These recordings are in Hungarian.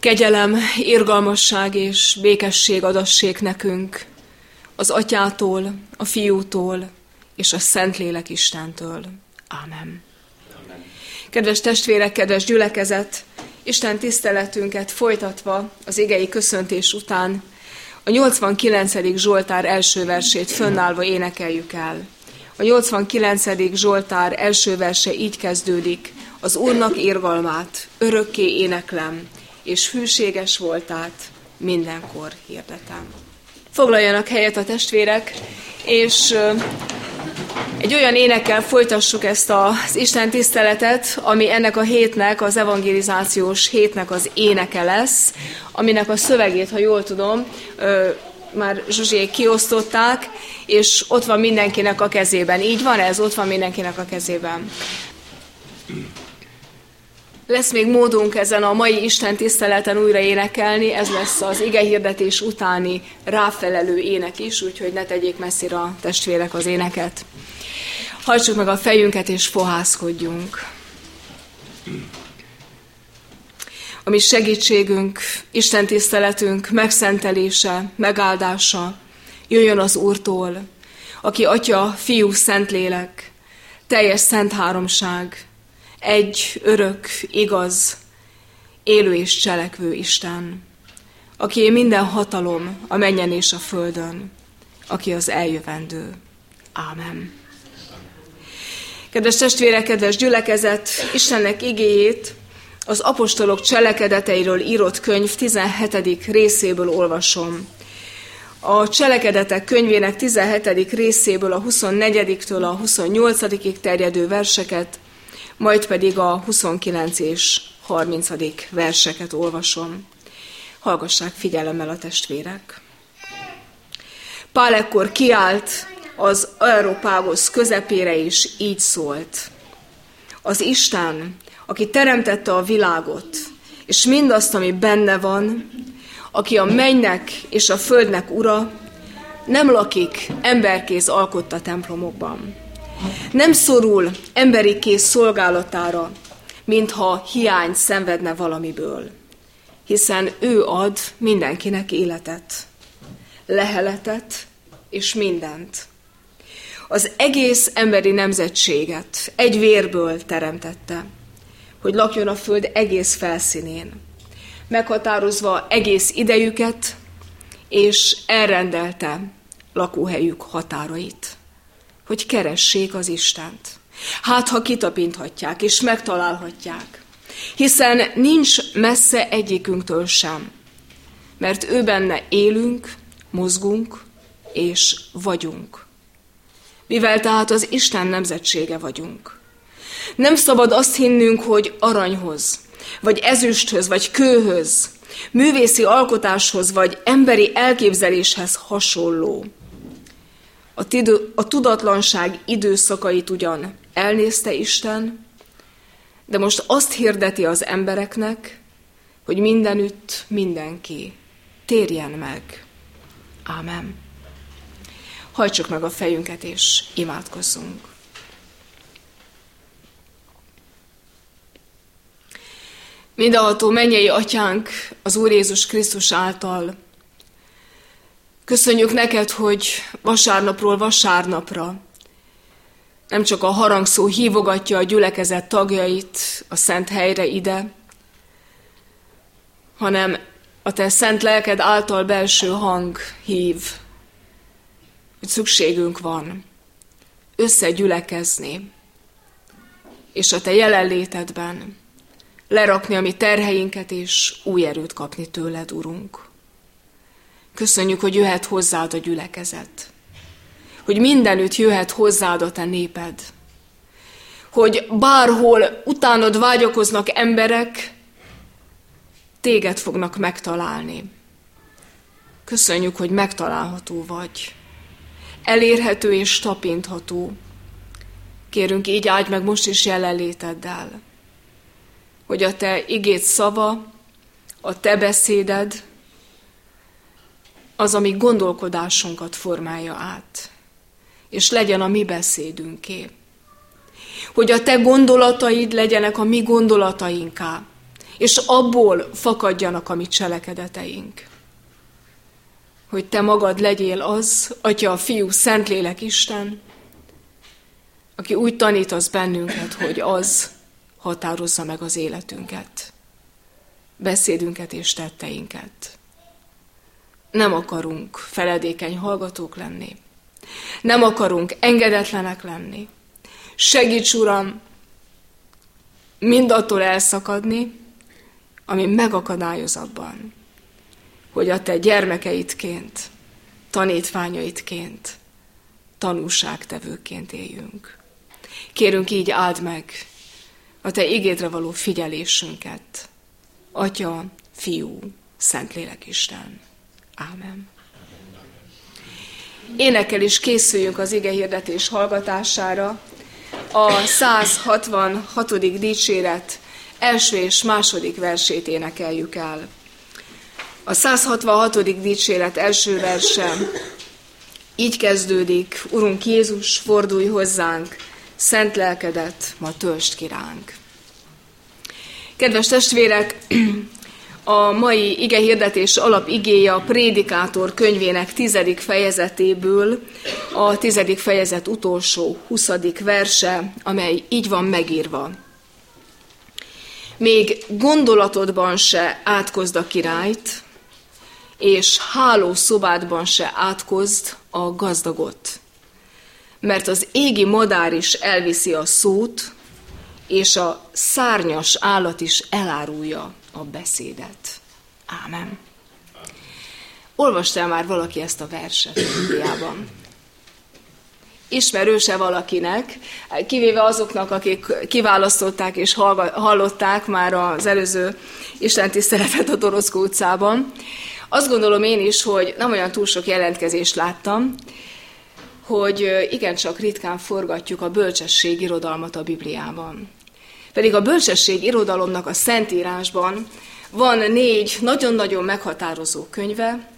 Kegyelem, irgalmasság és békesség adassék nekünk az Atyától, a Fiútól és a Szentlélek Istentől. Ámen. Amen. Kedves testvérek, kedves gyülekezet, Isten tiszteletünket folytatva az igei köszöntés után a 89. Zsoltár első versét fönnállva énekeljük el. A 89. Zsoltár első verse így kezdődik, az Úrnak érgalmát örökké éneklem, és hűséges voltát mindenkor hirdetem. Foglaljanak helyet a testvérek, és egy olyan énekkel folytassuk ezt az Isten tiszteletet, ami ennek a hétnek, az evangelizációs hétnek az éneke lesz, aminek a szövegét, ha jól tudom, már Zsuzsiék kiosztották, és ott van mindenkinek a kezében. Így van ez? Ott van mindenkinek a kezében. Lesz még módunk ezen a mai Isten tiszteleten újra énekelni, ez lesz az ige hirdetés utáni ráfelelő ének is, úgyhogy ne tegyék messzire a testvérek az éneket. Hajtsuk meg a fejünket és fohászkodjunk. A mi segítségünk, Isten tiszteletünk megszentelése, megáldása jöjjön az Úrtól, aki Atya, Fiú, Szentlélek, teljes szent háromság, egy örök, igaz, élő és cselekvő Isten, aki minden hatalom a menjen és a földön, aki az eljövendő. Ámen. Kedves testvérek, kedves gyülekezet, Istennek igéjét az apostolok cselekedeteiről írott könyv 17. részéből olvasom. A cselekedetek könyvének 17. részéből a 24-től a 28 terjedő verseket majd pedig a 29 és 30. verseket olvasom. Hallgassák figyelemmel a testvérek. Pál ekkor kiállt az Európágosz közepére, és így szólt. Az Isten, aki teremtette a világot, és mindazt, ami benne van, aki a mennynek és a földnek ura, nem lakik emberkéz alkotta templomokban nem szorul emberi kész szolgálatára, mintha hiány szenvedne valamiből, hiszen ő ad mindenkinek életet, leheletet és mindent. Az egész emberi nemzetséget egy vérből teremtette, hogy lakjon a föld egész felszínén, meghatározva egész idejüket, és elrendelte lakóhelyük határait hogy keressék az Istent. Hát, ha kitapinthatják és megtalálhatják. Hiszen nincs messze egyikünktől sem, mert ő benne élünk, mozgunk és vagyunk. Mivel tehát az Isten nemzetsége vagyunk. Nem szabad azt hinnünk, hogy aranyhoz, vagy ezüsthöz, vagy kőhöz, művészi alkotáshoz, vagy emberi elképzeléshez hasonló a, tidő, a tudatlanság időszakait ugyan elnézte Isten, de most azt hirdeti az embereknek, hogy mindenütt mindenki térjen meg. Ámen. Hajtsuk meg a fejünket és imádkozzunk. Mindenható mennyei atyánk az Úr Jézus Krisztus által Köszönjük neked, hogy vasárnapról vasárnapra nem csak a harangszó hívogatja a gyülekezet tagjait a szent helyre ide, hanem a te szent lelked által belső hang hív, hogy szükségünk van összegyülekezni, és a te jelenlétedben lerakni a mi terheinket, és új erőt kapni tőled, Urunk. Köszönjük, hogy jöhet hozzád a gyülekezet. Hogy mindenütt jöhet hozzád a te néped. Hogy bárhol utánod vágyakoznak emberek, téged fognak megtalálni. Köszönjük, hogy megtalálható vagy. Elérhető és tapintható. Kérünk, így áldj meg most is jelenléteddel, hogy a te igét szava, a te beszéded, az, ami gondolkodásunkat formálja át, és legyen a mi beszédünké. Hogy a te gondolataid legyenek a mi gondolatainká, és abból fakadjanak a mi cselekedeteink. Hogy te magad legyél az, Atya, a Fiú, Szentlélek Isten, aki úgy tanítasz bennünket, hogy az határozza meg az életünket, beszédünket és tetteinket. Nem akarunk feledékeny hallgatók lenni. Nem akarunk engedetlenek lenni. Segíts, Uram, mindattól elszakadni, ami megakadályoz abban, hogy a te gyermekeidként, tanítványaidként, tanúságtevőként éljünk. Kérünk így áld meg a te igédre való figyelésünket. Atya, Fiú, Szentlélek Isten. Ámen. Énekel is készüljünk az ige hirdetés hallgatására. A 166. dicséret első és második versét énekeljük el. A 166. dicséret első verse így kezdődik, Urunk Jézus, fordulj hozzánk, szent lelkedet ma töltsd ki ránk. Kedves testvérek, a mai ige hirdetés alap igéje a Prédikátor könyvének tizedik fejezetéből, a tizedik fejezet utolsó, huszadik verse, amely így van megírva. Még gondolatodban se átkozd a királyt, és háló szobádban se átkozd a gazdagot. Mert az égi madár is elviszi a szót, és a szárnyas állat is elárulja a beszédet. Ámen. Olvastál már valaki ezt a verset Bibliában? Ismerőse valakinek, kivéve azoknak, akik kiválasztották és hallották már az előző Isten tiszteletet a Doroszkó utcában. Azt gondolom én is, hogy nem olyan túl sok jelentkezést láttam, hogy igencsak ritkán forgatjuk a bölcsesség irodalmat a Bibliában. Pedig a bölcsesség irodalomnak a Szentírásban van négy nagyon-nagyon meghatározó könyve.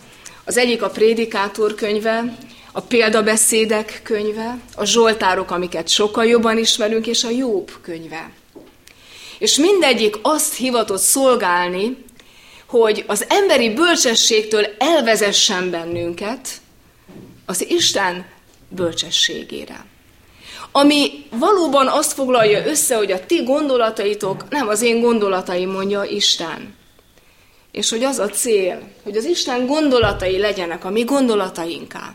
Az egyik a Prédikátor könyve, a példabeszédek könyve, a Zsoltárok, amiket sokkal jobban ismerünk, és a Jobb könyve. És mindegyik azt hivatott szolgálni, hogy az emberi bölcsességtől elvezessen bennünket az Isten bölcsességére. Ami valóban azt foglalja össze, hogy a ti gondolataitok nem az én gondolataim, mondja Isten. És hogy az a cél, hogy az Isten gondolatai legyenek a mi gondolatainká.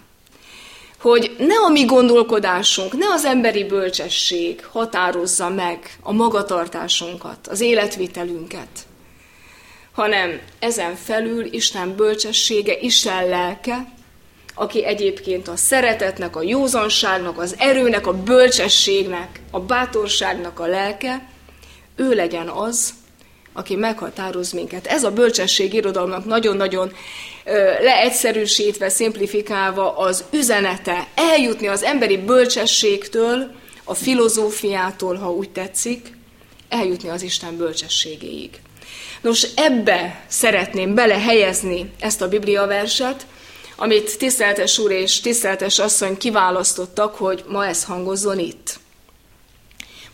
Hogy ne a mi gondolkodásunk, ne az emberi bölcsesség határozza meg a magatartásunkat, az életvitelünket, hanem ezen felül Isten bölcsessége, Isten lelke, aki egyébként a szeretetnek, a józanságnak, az erőnek, a bölcsességnek, a bátorságnak a lelke, ő legyen az, aki meghatároz minket. Ez a bölcsesség irodalomnak nagyon-nagyon leegyszerűsítve, szimplifikálva az üzenete, eljutni az emberi bölcsességtől, a filozófiától, ha úgy tetszik, eljutni az Isten bölcsességéig. Nos, ebbe szeretném belehelyezni ezt a Biblia verset, amit tiszteltes úr és tiszteltes asszony kiválasztottak, hogy ma ez hangozzon itt.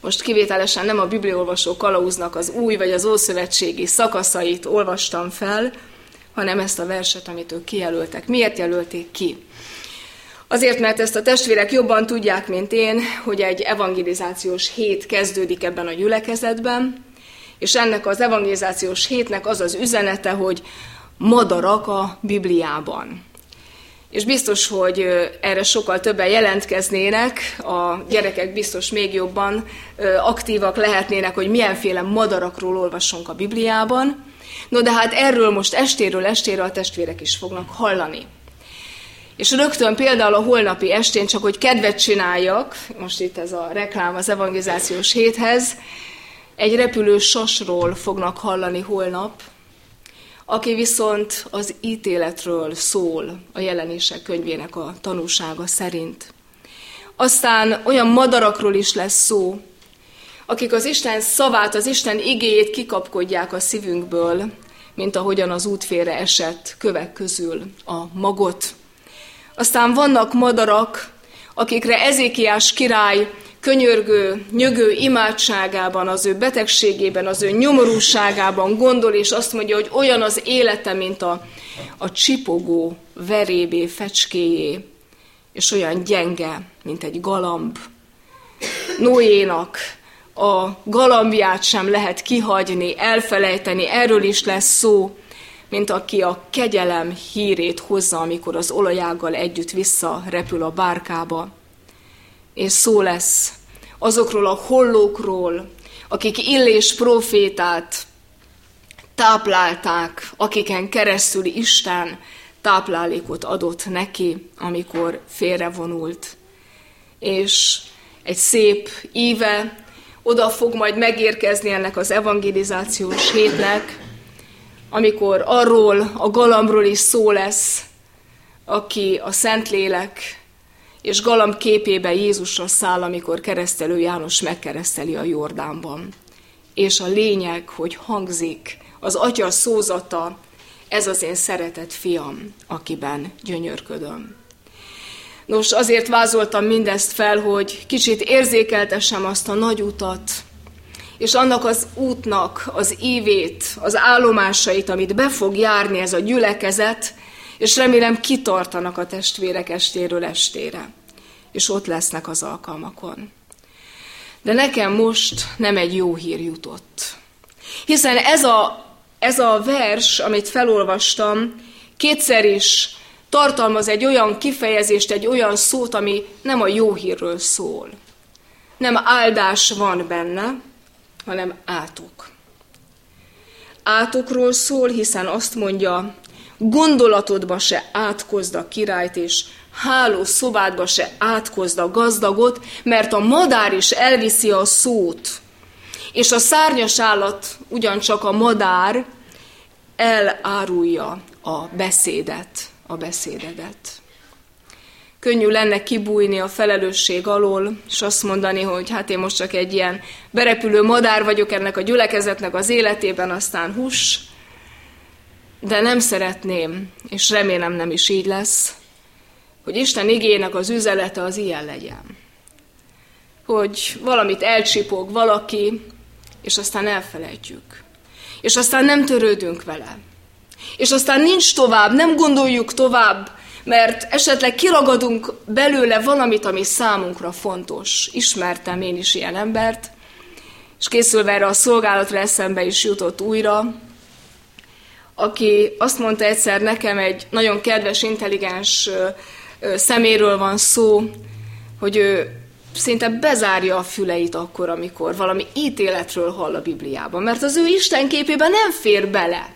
Most kivételesen nem a bibliolvasó kalauznak az új vagy az ószövetségi szakaszait olvastam fel, hanem ezt a verset, amit ők kijelöltek. Miért jelölték ki? Azért, mert ezt a testvérek jobban tudják, mint én, hogy egy evangelizációs hét kezdődik ebben a gyülekezetben, és ennek az evangelizációs hétnek az az üzenete, hogy madarak a Bibliában és biztos, hogy erre sokkal többen jelentkeznének, a gyerekek biztos még jobban aktívak lehetnének, hogy milyenféle madarakról olvassunk a Bibliában. No, de hát erről most estéről estére a testvérek is fognak hallani. És rögtön például a holnapi estén, csak hogy kedvet csináljak, most itt ez a reklám az evangelizációs héthez, egy repülő sasról fognak hallani holnap, aki viszont az ítéletről szól a jelenések könyvének a tanúsága szerint. Aztán olyan madarakról is lesz szó, akik az Isten szavát, az Isten igéjét kikapkodják a szívünkből, mint ahogyan az útfélre esett kövek közül a magot. Aztán vannak madarak, akikre Ezékiás király könyörgő, nyögő imádságában, az ő betegségében, az ő nyomorúságában gondol, és azt mondja, hogy olyan az élete, mint a, a csipogó verébé, fecskéjé, és olyan gyenge, mint egy galamb. Noénak a galambját sem lehet kihagyni, elfelejteni, erről is lesz szó, mint aki a kegyelem hírét hozza, amikor az olajággal együtt visszarepül a bárkába. És szó lesz azokról a hollókról, akik Illés profétát táplálták, akiken keresztül Isten táplálékot adott neki, amikor félrevonult. És egy szép íve oda fog majd megérkezni ennek az evangelizációs hétnek, amikor arról a galambról is szó lesz, aki a Szentlélek és galamb képébe Jézusra száll, amikor keresztelő János megkereszteli a Jordánban. És a lényeg, hogy hangzik az atya szózata, ez az én szeretett fiam, akiben gyönyörködöm. Nos, azért vázoltam mindezt fel, hogy kicsit érzékeltessem azt a nagy utat, és annak az útnak az ívét, az állomásait, amit be fog járni ez a gyülekezet, és remélem kitartanak a testvérek estéről estére, és ott lesznek az alkalmakon. De nekem most nem egy jó hír jutott. Hiszen ez a, ez a vers, amit felolvastam, kétszer is tartalmaz egy olyan kifejezést, egy olyan szót, ami nem a jó hírről szól. Nem áldás van benne, hanem átok. Átokról szól, hiszen azt mondja, gondolatodba se átkozd a királyt, és háló szobádba se átkozd a gazdagot, mert a madár is elviszi a szót, és a szárnyas állat, ugyancsak a madár, elárulja a beszédet, a beszédedet. Könnyű lenne kibújni a felelősség alól, és azt mondani, hogy hát én most csak egy ilyen berepülő madár vagyok ennek a gyülekezetnek az életében, aztán hús, de nem szeretném, és remélem nem is így lesz, hogy Isten igének az üzenete az ilyen legyen. Hogy valamit elcsipog valaki, és aztán elfelejtjük. És aztán nem törődünk vele. És aztán nincs tovább, nem gondoljuk tovább, mert esetleg kiragadunk belőle valamit, ami számunkra fontos. Ismertem én is ilyen embert, és készülve erre a szolgálatra eszembe is jutott újra, aki azt mondta egyszer nekem, egy nagyon kedves, intelligens szeméről van szó, hogy ő szinte bezárja a füleit akkor, amikor valami ítéletről hall a Bibliában, mert az ő Isten képében nem fér bele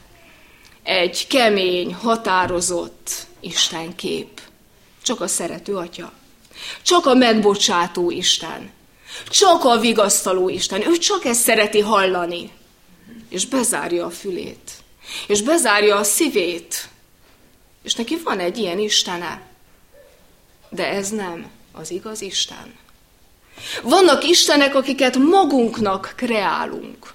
egy kemény, határozott Isten kép. Csak a szerető atya. Csak a megbocsátó Isten. Csak a vigasztaló Isten. Ő csak ezt szereti hallani. És bezárja a fülét. És bezárja a szívét. És neki van egy ilyen Istene. De ez nem az igaz Isten. Vannak Istenek, akiket magunknak kreálunk.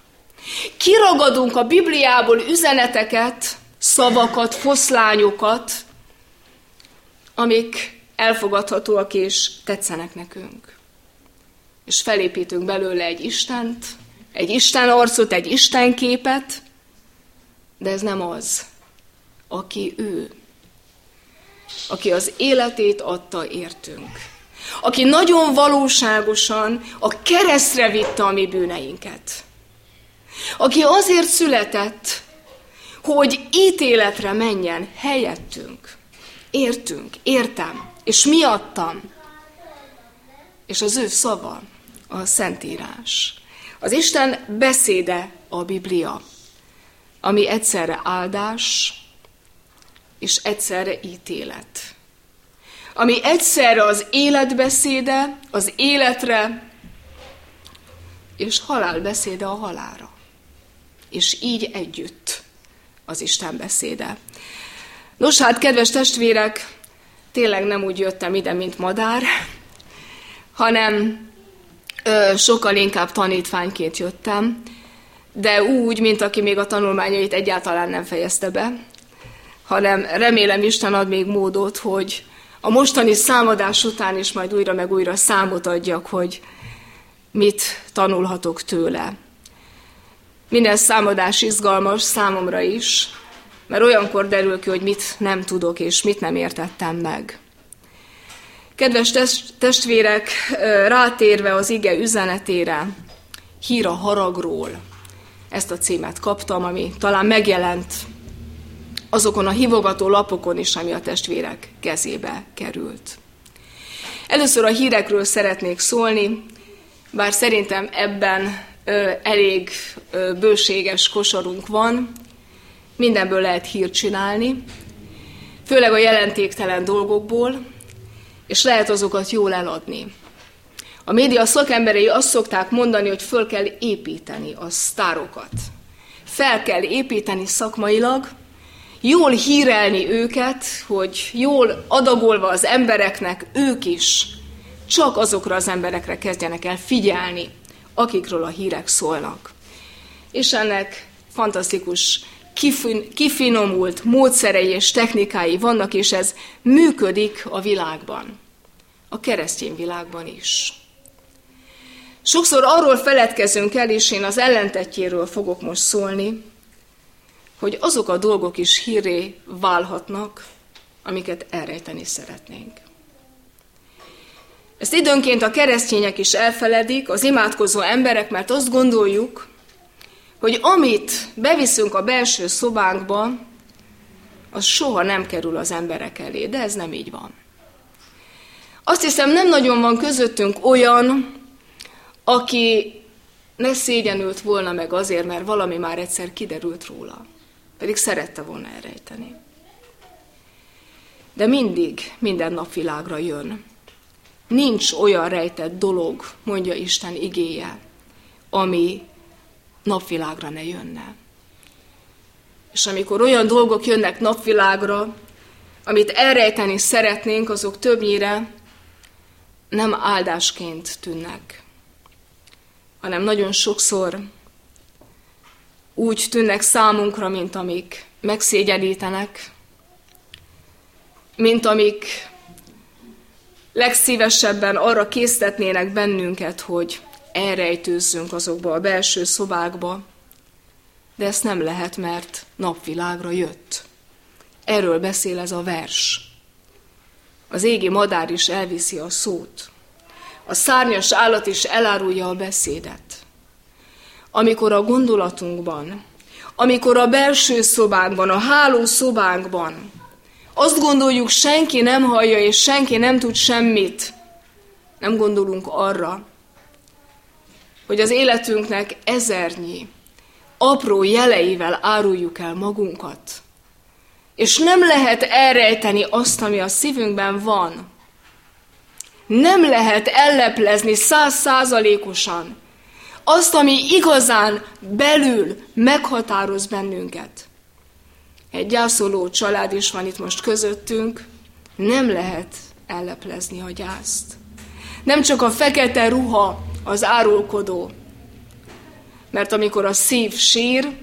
Kiragadunk a Bibliából üzeneteket, szavakat, foszlányokat, amik elfogadhatóak és tetszenek nekünk. És felépítünk belőle egy Istent, egy Isten arcot, egy Isten képet, de ez nem az, aki ő, aki az életét adta értünk, aki nagyon valóságosan a keresztre vitte a mi bűneinket, aki azért született, hogy ítéletre menjen helyettünk, értünk, értem, és miattam. És az ő szava, a Szentírás. Az Isten beszéde a Biblia, ami egyszerre áldás, és egyszerre ítélet. Ami egyszerre az életbeszéde, az életre, és halálbeszéde a halára. És így együtt az Isten beszéde. Nos hát, kedves testvérek, tényleg nem úgy jöttem ide, mint madár, hanem ö, sokkal inkább tanítványként jöttem, de úgy, mint aki még a tanulmányait egyáltalán nem fejezte be, hanem remélem Isten ad még módot, hogy a mostani számadás után is majd újra meg újra számot adjak, hogy mit tanulhatok tőle. Minden számadás izgalmas számomra is, mert olyankor derül ki, hogy mit nem tudok és mit nem értettem meg. Kedves testvérek, rátérve az ige üzenetére, hír a haragról. Ezt a címet kaptam, ami talán megjelent azokon a hívogató lapokon is, ami a testvérek kezébe került. Először a hírekről szeretnék szólni, bár szerintem ebben ö, elég ö, bőséges kosarunk van, mindenből lehet hírt csinálni, főleg a jelentéktelen dolgokból, és lehet azokat jól eladni. A média szakemberei azt szokták mondani, hogy föl kell építeni a sztárokat. Fel kell építeni szakmailag, jól hírelni őket, hogy jól adagolva az embereknek ők is csak azokra az emberekre kezdjenek el figyelni, akikről a hírek szólnak. És ennek fantasztikus, kifin, kifinomult módszerei és technikái vannak, és ez működik a világban, a keresztény világban is. Sokszor arról feledkezünk el, és én az ellentetjéről fogok most szólni, hogy azok a dolgok is híré válhatnak, amiket elrejteni szeretnénk. Ezt időnként a keresztények is elfeledik, az imádkozó emberek, mert azt gondoljuk, hogy amit beviszünk a belső szobánkba, az soha nem kerül az emberek elé, de ez nem így van. Azt hiszem, nem nagyon van közöttünk olyan, aki ne szégyenült volna meg azért, mert valami már egyszer kiderült róla. Pedig szerette volna elrejteni. De mindig, minden napvilágra jön. Nincs olyan rejtett dolog, mondja Isten igéje, ami napvilágra ne jönne. És amikor olyan dolgok jönnek napvilágra, amit elrejteni szeretnénk, azok többnyire nem áldásként tűnnek, hanem nagyon sokszor úgy tűnnek számunkra, mint amik megszégyenítenek, mint amik legszívesebben arra késztetnének bennünket, hogy elrejtőzzünk azokba a belső szobákba, de ezt nem lehet, mert napvilágra jött. Erről beszél ez a vers. Az égi madár is elviszi a szót. A szárnyas állat is elárulja a beszédet. Amikor a gondolatunkban, amikor a belső szobánkban, a háló szobánkban azt gondoljuk, senki nem hallja, és senki nem tud semmit. Nem gondolunk arra, hogy az életünknek ezernyi apró jeleivel áruljuk el magunkat. És nem lehet elrejteni azt, ami a szívünkben van. Nem lehet elleplezni százszázalékosan azt, ami igazán belül meghatároz bennünket egy gyászoló család is van itt most közöttünk, nem lehet elleplezni a gyászt. Nem csak a fekete ruha az árulkodó, mert amikor a szív sír,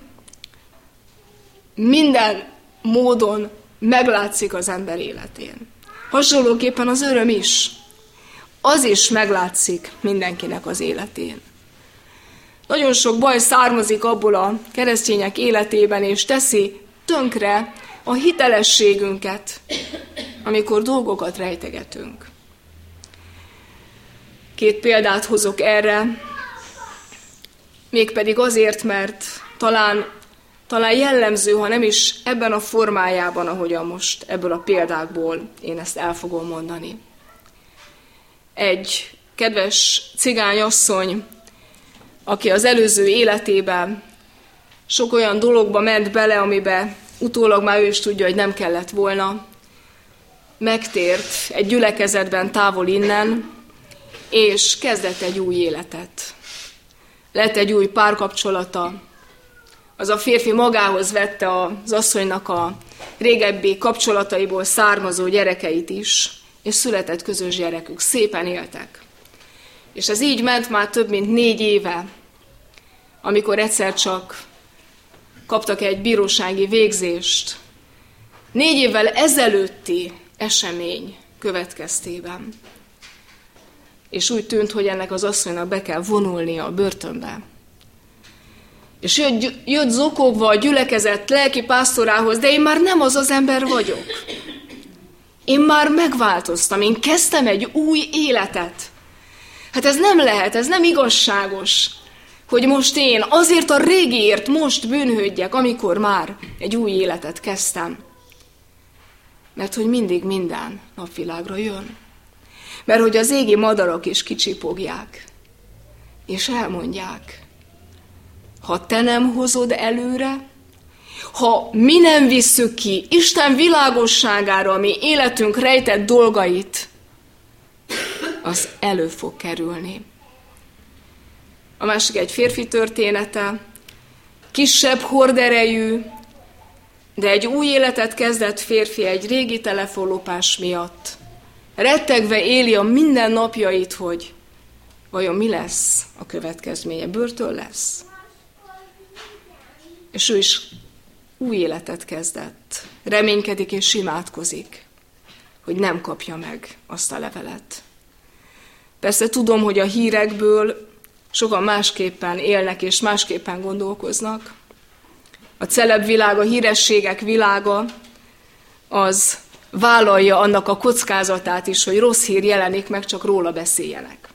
minden módon meglátszik az ember életén. Hasonlóképpen az öröm is. Az is meglátszik mindenkinek az életén. Nagyon sok baj származik abból a keresztények életében, és teszi tönkre a hitelességünket, amikor dolgokat rejtegetünk. Két példát hozok erre, mégpedig azért, mert talán, talán jellemző, ha nem is ebben a formájában, ahogyan most ebből a példákból én ezt el fogom mondani. Egy kedves cigányasszony, aki az előző életében sok olyan dologba ment bele, amibe utólag már ő is tudja, hogy nem kellett volna. Megtért egy gyülekezetben távol innen, és kezdett egy új életet. Lett egy új párkapcsolata. Az a férfi magához vette az asszonynak a régebbi kapcsolataiból származó gyerekeit is, és született közös gyerekük. Szépen éltek. És ez így ment már több mint négy éve, amikor egyszer csak kaptak egy bírósági végzést. Négy évvel ezelőtti esemény következtében. és úgy tűnt, hogy ennek az asszonynak be kell vonulnia a börtönbe. És jött, jött zokogva a gyülekezet lelki pásztorához, de én már nem az az ember vagyok. Én már megváltoztam, én kezdtem egy új életet. Hát ez nem lehet, ez nem igazságos, hogy most én azért a régiért most bűnhődjek, amikor már egy új életet kezdtem. Mert hogy mindig minden napvilágra jön. Mert hogy az égi madarak is kicsipogják, és elmondják, ha te nem hozod előre, ha mi nem visszük ki Isten világosságára, ami életünk rejtett dolgait, az elő fog kerülni. A másik egy férfi története, kisebb horderejű, de egy új életet kezdett férfi egy régi telefonlopás miatt. Rettegve éli a minden napjait, hogy vajon mi lesz a következménye, börtön lesz. És ő is új életet kezdett. Reménykedik és imádkozik, hogy nem kapja meg azt a levelet. Persze tudom, hogy a hírekből sokan másképpen élnek és másképpen gondolkoznak. A celeb világ, a hírességek világa az vállalja annak a kockázatát is, hogy rossz hír jelenik meg, csak róla beszéljenek.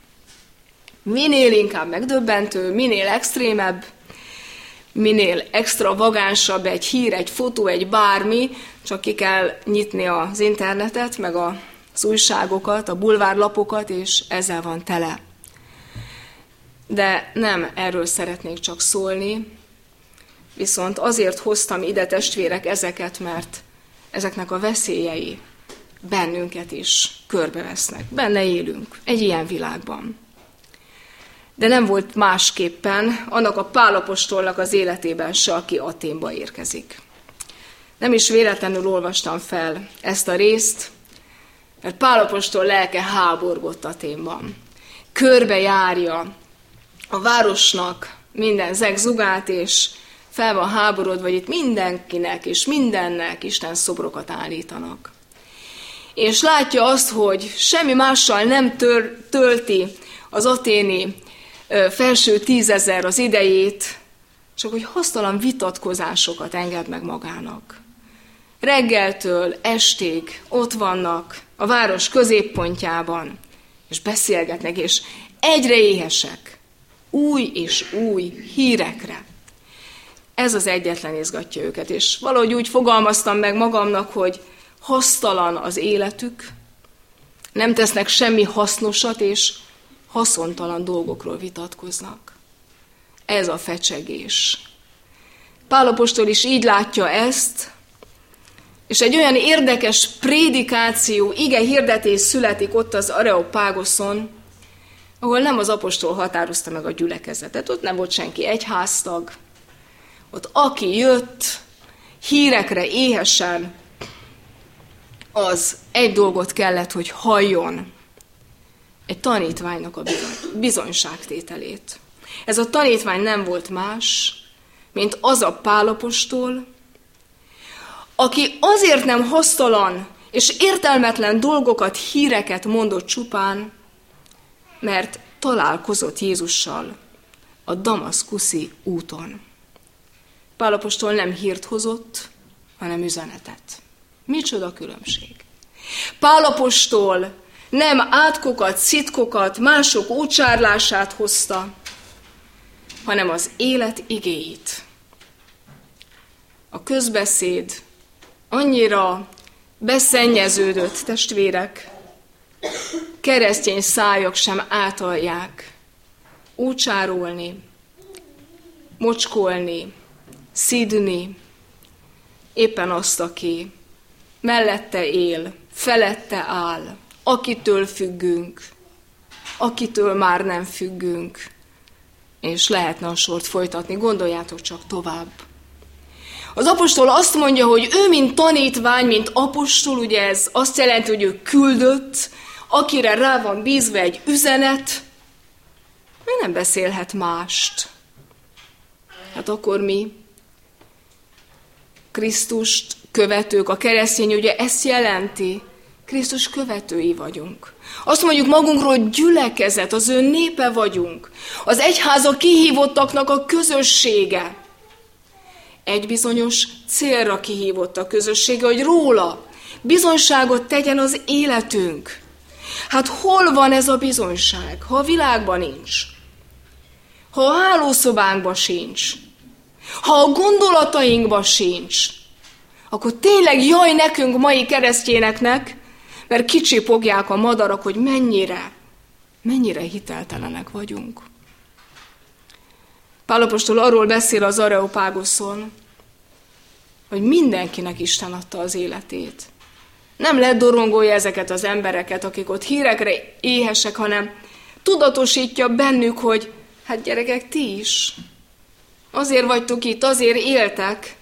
Minél inkább megdöbbentő, minél extrémebb, minél extravagánsabb egy hír, egy fotó, egy bármi, csak ki kell nyitni az internetet, meg az újságokat, a bulvárlapokat, és ezzel van tele. De nem erről szeretnék csak szólni, viszont azért hoztam ide testvérek ezeket, mert ezeknek a veszélyei bennünket is körbevesznek. Benne élünk, egy ilyen világban. De nem volt másképpen annak a pálapostolnak az életében se, aki Aténba érkezik. Nem is véletlenül olvastam fel ezt a részt, mert Pálapostól lelke háborgott Aténban. Körbe járja a városnak minden zegzugát, és fel van háborod, vagy itt mindenkinek és mindennek Isten szobrokat állítanak. És látja azt, hogy semmi mással nem tör, tölti az aténi felső tízezer az idejét, csak hogy hasztalan vitatkozásokat enged meg magának. Reggeltől estig ott vannak a város középpontjában, és beszélgetnek, és egyre éhesek, új és új hírekre. Ez az egyetlen izgatja őket, és valahogy úgy fogalmaztam meg magamnak, hogy hasztalan az életük, nem tesznek semmi hasznosat, és haszontalan dolgokról vitatkoznak. Ez a fecsegés. Pálapostól is így látja ezt, és egy olyan érdekes prédikáció, ige hirdetés születik ott az Areopágoszon, ahol nem az apostol határozta meg a gyülekezetet, ott nem volt senki egyháztag, ott aki jött, hírekre éhesen, az egy dolgot kellett, hogy halljon, egy tanítványnak a bizonyságtételét. Ez a tanítvány nem volt más, mint az a pálapostól, aki azért nem hasztalan és értelmetlen dolgokat, híreket mondott csupán, mert találkozott Jézussal a damaszkuszi úton. Pálapostól nem hírt hozott, hanem üzenetet. Micsoda különbség. Pálapostól nem átkokat, szitkokat, mások ócsárlását hozta, hanem az élet igéit. A közbeszéd annyira beszennyeződött, testvérek, keresztény szájak sem átalják úcsárolni, mocskolni, szidni, éppen azt, aki mellette él, felette áll, akitől függünk, akitől már nem függünk, és lehetne a sort folytatni, gondoljátok csak tovább. Az apostol azt mondja, hogy ő, mint tanítvány, mint apostol, ugye ez azt jelenti, hogy ő küldött, akire rá van bízva egy üzenet, ő nem beszélhet mást. Hát akkor mi, Krisztust követők, a keresztény ugye ezt jelenti, Krisztus követői vagyunk. Azt mondjuk magunkról, gyülekezet, az ő népe vagyunk. Az egyháza kihívottaknak a közössége. Egy bizonyos célra kihívott a közössége, hogy róla bizonyságot tegyen az életünk. Hát hol van ez a bizonyság, ha a világban nincs? Ha a hálószobánkban sincs? Ha a gondolatainkban sincs? Akkor tényleg jaj nekünk mai keresztjéneknek, mert kicsipogják a madarak, hogy mennyire, mennyire hiteltelenek vagyunk. Pálapostól arról beszél az Areopágoszon, hogy mindenkinek Isten adta az életét. Nem ledorongolja ezeket az embereket, akik ott hírekre éhesek, hanem tudatosítja bennük, hogy hát gyerekek, ti is. Azért vagytok itt, azért éltek,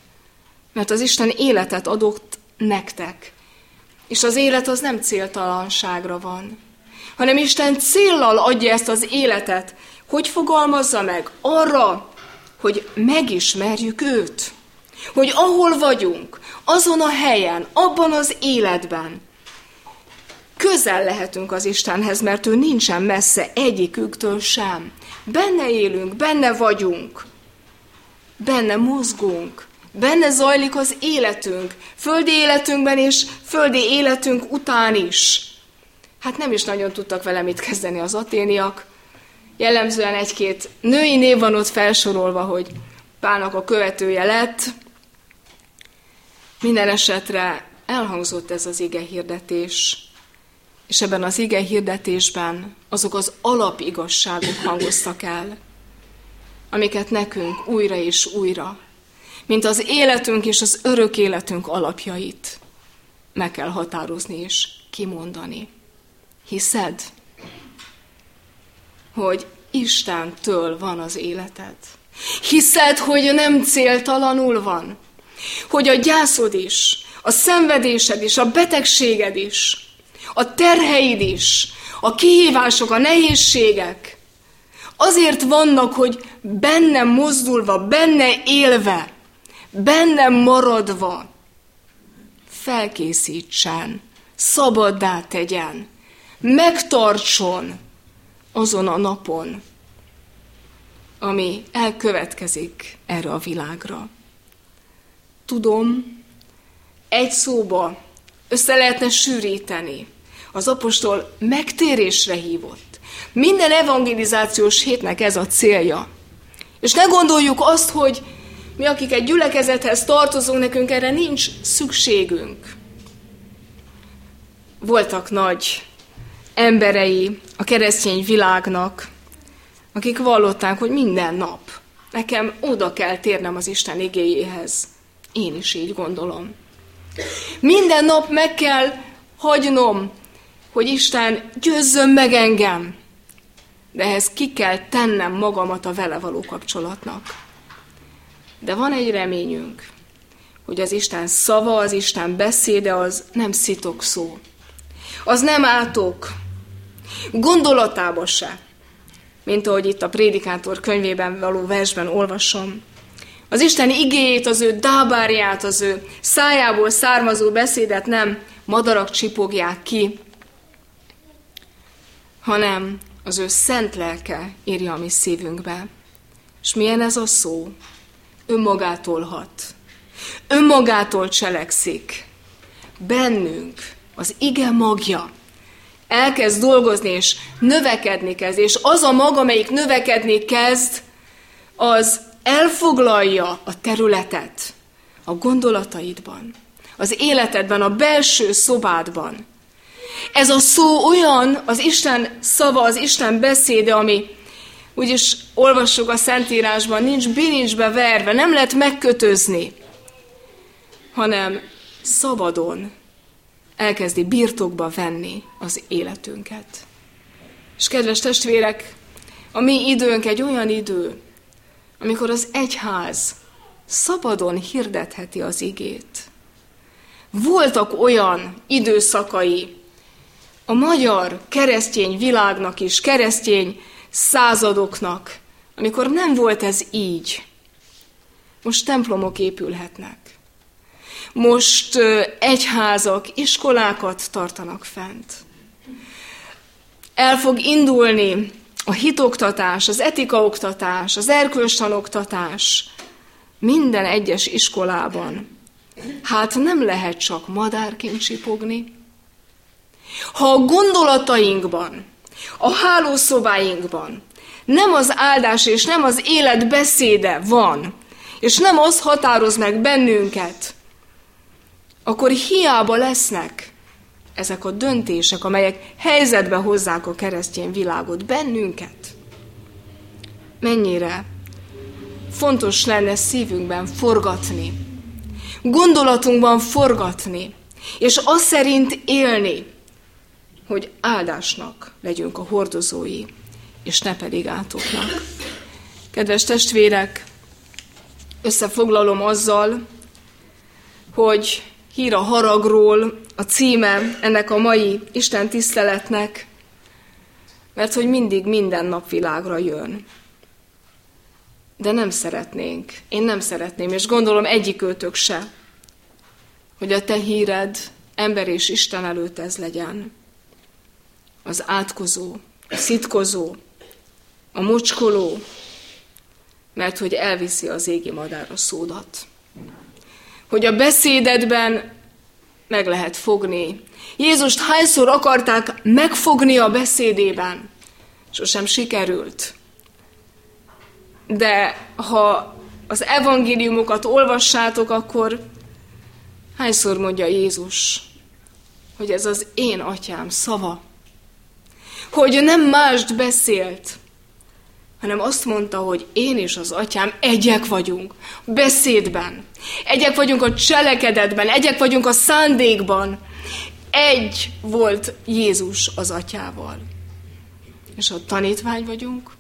mert az Isten életet adott nektek. És az élet az nem céltalanságra van, hanem Isten céllal adja ezt az életet. Hogy fogalmazza meg? Arra, hogy megismerjük őt. Hogy ahol vagyunk, azon a helyen, abban az életben, közel lehetünk az Istenhez, mert ő nincsen messze egyiküktől sem. Benne élünk, benne vagyunk, benne mozgunk, Benne zajlik az életünk, földi életünkben és földi életünk után is. Hát nem is nagyon tudtak vele mit kezdeni az aténiak. Jellemzően egy-két női név van ott felsorolva, hogy Pálnak a követője lett. Minden esetre elhangzott ez az ige hirdetés, és ebben az ige hirdetésben azok az alapigazságok hangoztak el, amiket nekünk újra és újra mint az életünk és az örök életünk alapjait meg kell határozni és kimondani. Hiszed, hogy Istentől van az életed? Hiszed, hogy nem céltalanul van? Hogy a gyászod is, a szenvedésed is, a betegséged is, a terheid is, a kihívások, a nehézségek azért vannak, hogy benne mozdulva, benne élve bennem maradva felkészítsen, szabaddá tegyen, megtartson azon a napon, ami elkövetkezik erre a világra. Tudom, egy szóba össze lehetne sűríteni. Az apostol megtérésre hívott. Minden evangelizációs hétnek ez a célja. És ne gondoljuk azt, hogy mi, akik egy gyülekezethez tartozunk, nekünk erre nincs szükségünk. Voltak nagy emberei a keresztény világnak, akik vallották, hogy minden nap nekem oda kell térnem az Isten igéjéhez. Én is így gondolom. Minden nap meg kell hagynom, hogy Isten győzzön meg engem. De ehhez ki kell tennem magamat a vele való kapcsolatnak. De van egy reményünk, hogy az Isten szava, az Isten beszéde az nem szitok szó. Az nem átok, gondolatába se, mint ahogy itt a Prédikátor könyvében való versben olvasom. Az Isten igéjét, az ő dábárját, az ő szájából származó beszédet nem madarak csipogják ki, hanem az ő szent lelke írja a mi szívünkbe. És milyen ez a szó? Önmagától hat. Önmagától cselekszik. Bennünk az ige magja elkezd dolgozni, és növekedni kezd, és az a maga, amelyik növekedni kezd, az elfoglalja a területet a gondolataidban, az életedben, a belső szobádban. Ez a szó olyan, az Isten szava, az Isten beszéde, ami úgyis olvassuk a Szentírásban, nincs bilincsbe verve, nem lehet megkötözni, hanem szabadon elkezdi birtokba venni az életünket. És kedves testvérek, a mi időnk egy olyan idő, amikor az egyház szabadon hirdetheti az igét. Voltak olyan időszakai a magyar keresztény világnak is, keresztény századoknak, amikor nem volt ez így. Most templomok épülhetnek. Most egyházak, iskolákat tartanak fent. El fog indulni a hitoktatás, az etikaoktatás, az erkölcstanoktatás minden egyes iskolában. Hát nem lehet csak madárként csipogni. Ha a gondolatainkban, a hálószobáinkban nem az áldás és nem az élet beszéde van, és nem az határoz meg bennünket, akkor hiába lesznek ezek a döntések, amelyek helyzetbe hozzák a keresztény világot, bennünket. Mennyire fontos lenne szívünkben forgatni, gondolatunkban forgatni, és azt szerint élni, hogy áldásnak legyünk a hordozói, és ne pedig átoknak. Kedves testvérek, összefoglalom azzal, hogy hír a haragról, a címe ennek a mai Isten tiszteletnek, mert hogy mindig minden napvilágra jön. De nem szeretnénk, én nem szeretném, és gondolom egyikőtök se, hogy a te híred ember és Isten előtt ez legyen. Az átkozó, a szitkozó, a mocskoló, mert hogy elviszi az égi madár a szódat. Hogy a beszédedben meg lehet fogni. Jézust hányszor akarták megfogni a beszédében? Sosem sikerült. De ha az evangéliumokat olvassátok, akkor hányszor mondja Jézus, hogy ez az én atyám szava? Hogy nem mást beszélt, hanem azt mondta, hogy én és az atyám egyek vagyunk beszédben, egyek vagyunk a cselekedetben, egyek vagyunk a szándékban. Egy volt Jézus az atyával. És ha tanítvány vagyunk,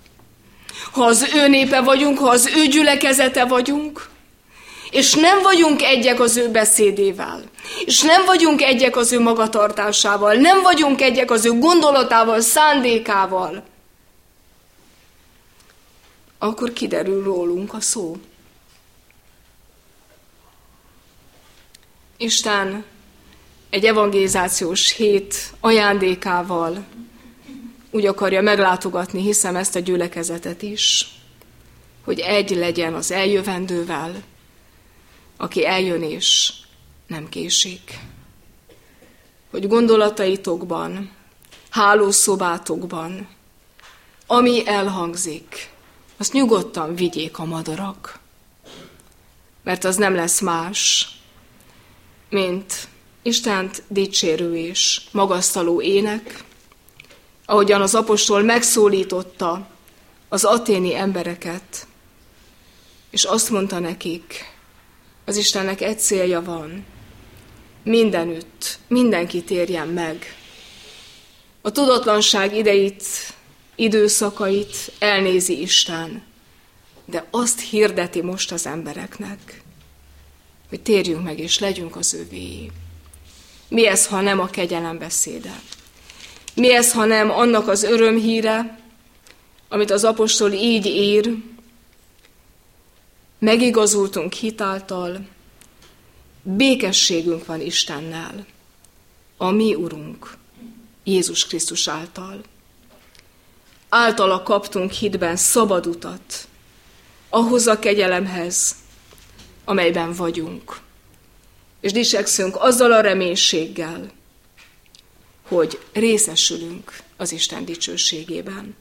ha az ő népe vagyunk, ha az ő gyülekezete vagyunk, és nem vagyunk egyek az ő beszédével, és nem vagyunk egyek az ő magatartásával, nem vagyunk egyek az ő gondolatával, szándékával, akkor kiderül rólunk a szó. Isten egy evangelizációs hét ajándékával úgy akarja meglátogatni, hiszem ezt a gyülekezetet is, hogy egy legyen az eljövendővel, aki eljön és nem késik. Hogy gondolataitokban, hálószobátokban, ami elhangzik, azt nyugodtan vigyék a madarak. Mert az nem lesz más, mint Istent dicsérő és magasztaló ének, ahogyan az apostol megszólította az aténi embereket, és azt mondta nekik, az Istennek egy célja van, mindenütt, mindenki térjen meg. A tudatlanság ideit időszakait elnézi Isten, de azt hirdeti most az embereknek, hogy térjünk meg és legyünk az övéi. Mi ez, ha nem a kegyelem beszéde? Mi ez, ha nem annak az örömhíre, amit az apostol így ír, megigazultunk hitáltal, békességünk van Istennel, a mi Urunk, Jézus Krisztus által általa kaptunk hitben szabad utat, ahhoz a kegyelemhez, amelyben vagyunk. És dicsekszünk azzal a reménységgel, hogy részesülünk az Isten dicsőségében.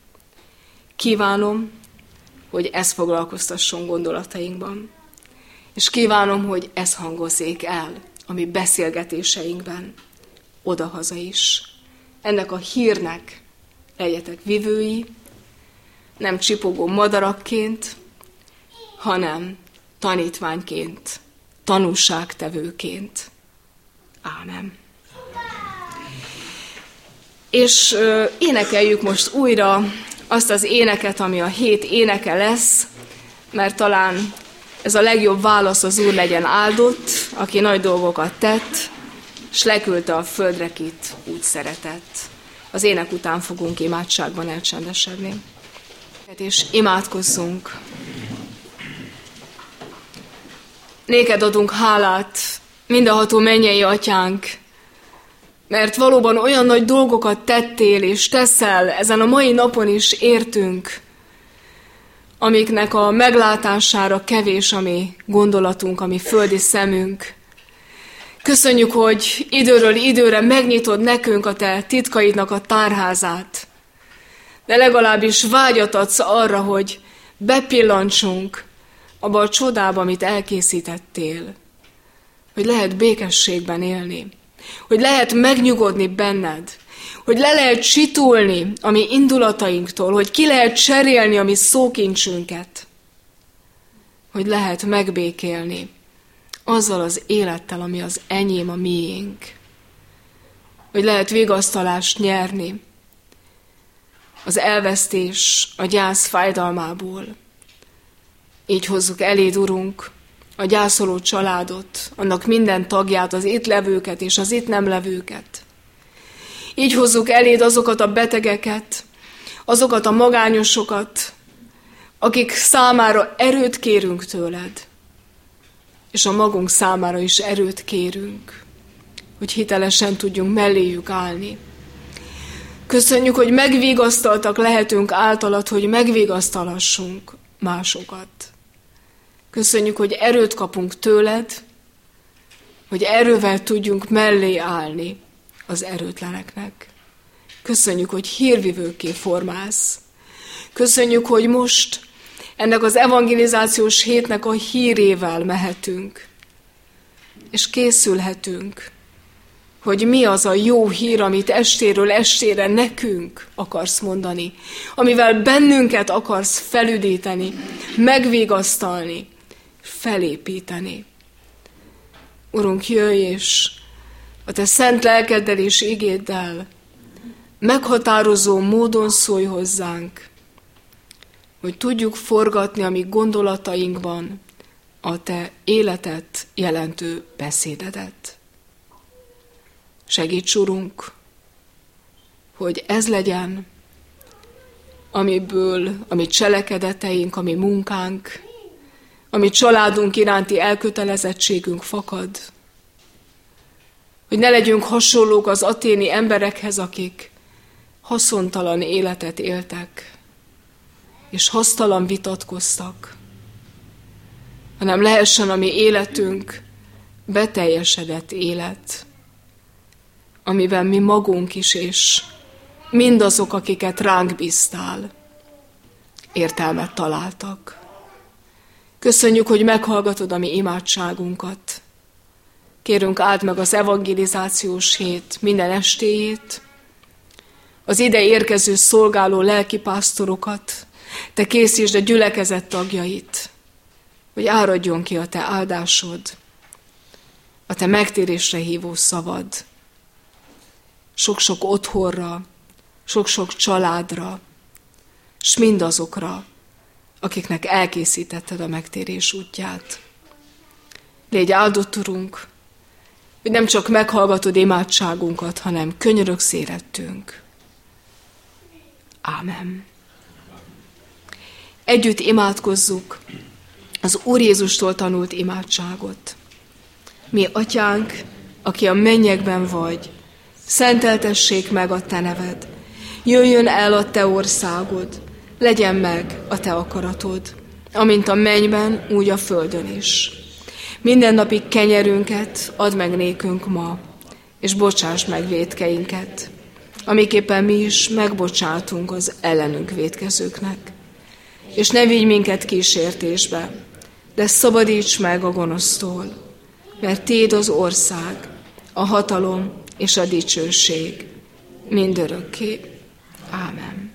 Kívánom, hogy ez foglalkoztasson gondolatainkban. És kívánom, hogy ez hangozzék el a mi beszélgetéseinkben, odahaza is. Ennek a hírnek legyetek vivői, nem csipogó madarakként, hanem tanítványként, tanúságtevőként. Ámen. És énekeljük most újra azt az éneket, ami a hét éneke lesz, mert talán ez a legjobb válasz az Úr legyen áldott, aki nagy dolgokat tett, s leküldte a földre, kit úgy szeretett. Az ének után fogunk imádságban elcsendesedni. És imádkozzunk. Néked adunk hálát Mindenható mennyei atyánk, mert valóban olyan nagy dolgokat tettél és teszel ezen a mai napon is értünk, amiknek a meglátására kevés a mi gondolatunk, a mi földi szemünk. Köszönjük, hogy időről időre megnyitod nekünk a te titkaidnak a tárházát, de legalábbis vágyat adsz arra, hogy bepillantsunk abba a csodába, amit elkészítettél, hogy lehet békességben élni, hogy lehet megnyugodni benned, hogy le lehet csitulni a mi indulatainktól, hogy ki lehet cserélni a mi szókincsünket, hogy lehet megbékélni azzal az élettel, ami az enyém, a miénk, hogy lehet vigasztalást nyerni az elvesztés, a gyász fájdalmából. Így hozzuk eléd, Urunk, a gyászoló családot, annak minden tagját, az itt levőket és az itt nem levőket. Így hozzuk eléd azokat a betegeket, azokat a magányosokat, akik számára erőt kérünk tőled, és a magunk számára is erőt kérünk, hogy hitelesen tudjunk melléjük állni. Köszönjük, hogy megvigasztaltak lehetünk általad, hogy megvigasztalassunk másokat. Köszönjük, hogy erőt kapunk tőled, hogy erővel tudjunk mellé állni az erőtleneknek. Köszönjük, hogy hírvivőké formálsz. Köszönjük, hogy most ennek az evangelizációs hétnek a hírével mehetünk, és készülhetünk, hogy mi az a jó hír, amit estéről estére nekünk akarsz mondani, amivel bennünket akarsz felüdíteni, megvégasztalni, felépíteni. Urunk, jöjj és a te szent lelkeddel és igéddel meghatározó módon szólj hozzánk, hogy tudjuk forgatni a mi gondolatainkban a te életet jelentő beszédedet. Segíts, Urunk, hogy ez legyen, amiből, ami cselekedeteink, ami munkánk, ami családunk iránti elkötelezettségünk fakad, hogy ne legyünk hasonlók az aténi emberekhez, akik haszontalan életet éltek, és hasztalan vitatkoztak, hanem lehessen a mi életünk beteljesedett élet, amiben mi magunk is, és mindazok, akiket ránk bíztál, értelmet találtak. Köszönjük, hogy meghallgatod a mi imádságunkat, Kérünk áld meg az evangelizációs hét minden estéjét, az ide érkező szolgáló lelkipásztorokat, te készítsd a gyülekezet tagjait, hogy áradjon ki a te áldásod, a te megtérésre hívó szavad, sok-sok otthonra, sok-sok családra, s mindazokra, akiknek elkészítetted a megtérés útját. Légy áldott, Urunk, hogy nem csak meghallgatod imádságunkat, hanem könyörök szérettünk. Ámen. Együtt imádkozzuk az Úr Jézustól tanult imádságot. Mi, Atyánk, aki a mennyekben vagy, szenteltessék meg a Te neved. Jöjjön el a Te országod, legyen meg a Te akaratod, amint a mennyben, úgy a földön is. Mindennapi kenyerünket add meg nékünk ma, és bocsáss meg védkeinket, amiképpen mi is megbocsátunk az ellenünk védkezőknek. És ne vigy minket kísértésbe, de szabadíts meg a gonosztól, mert Téd az ország, a hatalom és a dicsőség mindörökké. Ámen.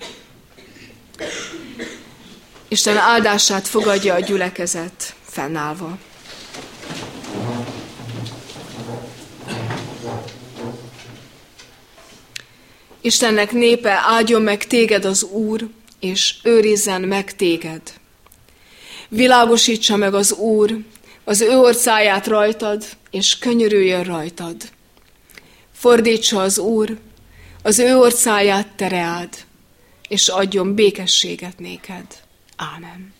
Isten áldását fogadja a gyülekezet fennállva. Istennek népe, áldjon meg téged az Úr, és őrizzen meg téged. Világosítsa meg az Úr az ő orcáját rajtad, és könyörüljön rajtad. Fordítsa az Úr az ő orcáját tereád, és adjon békességet néked. Ámen.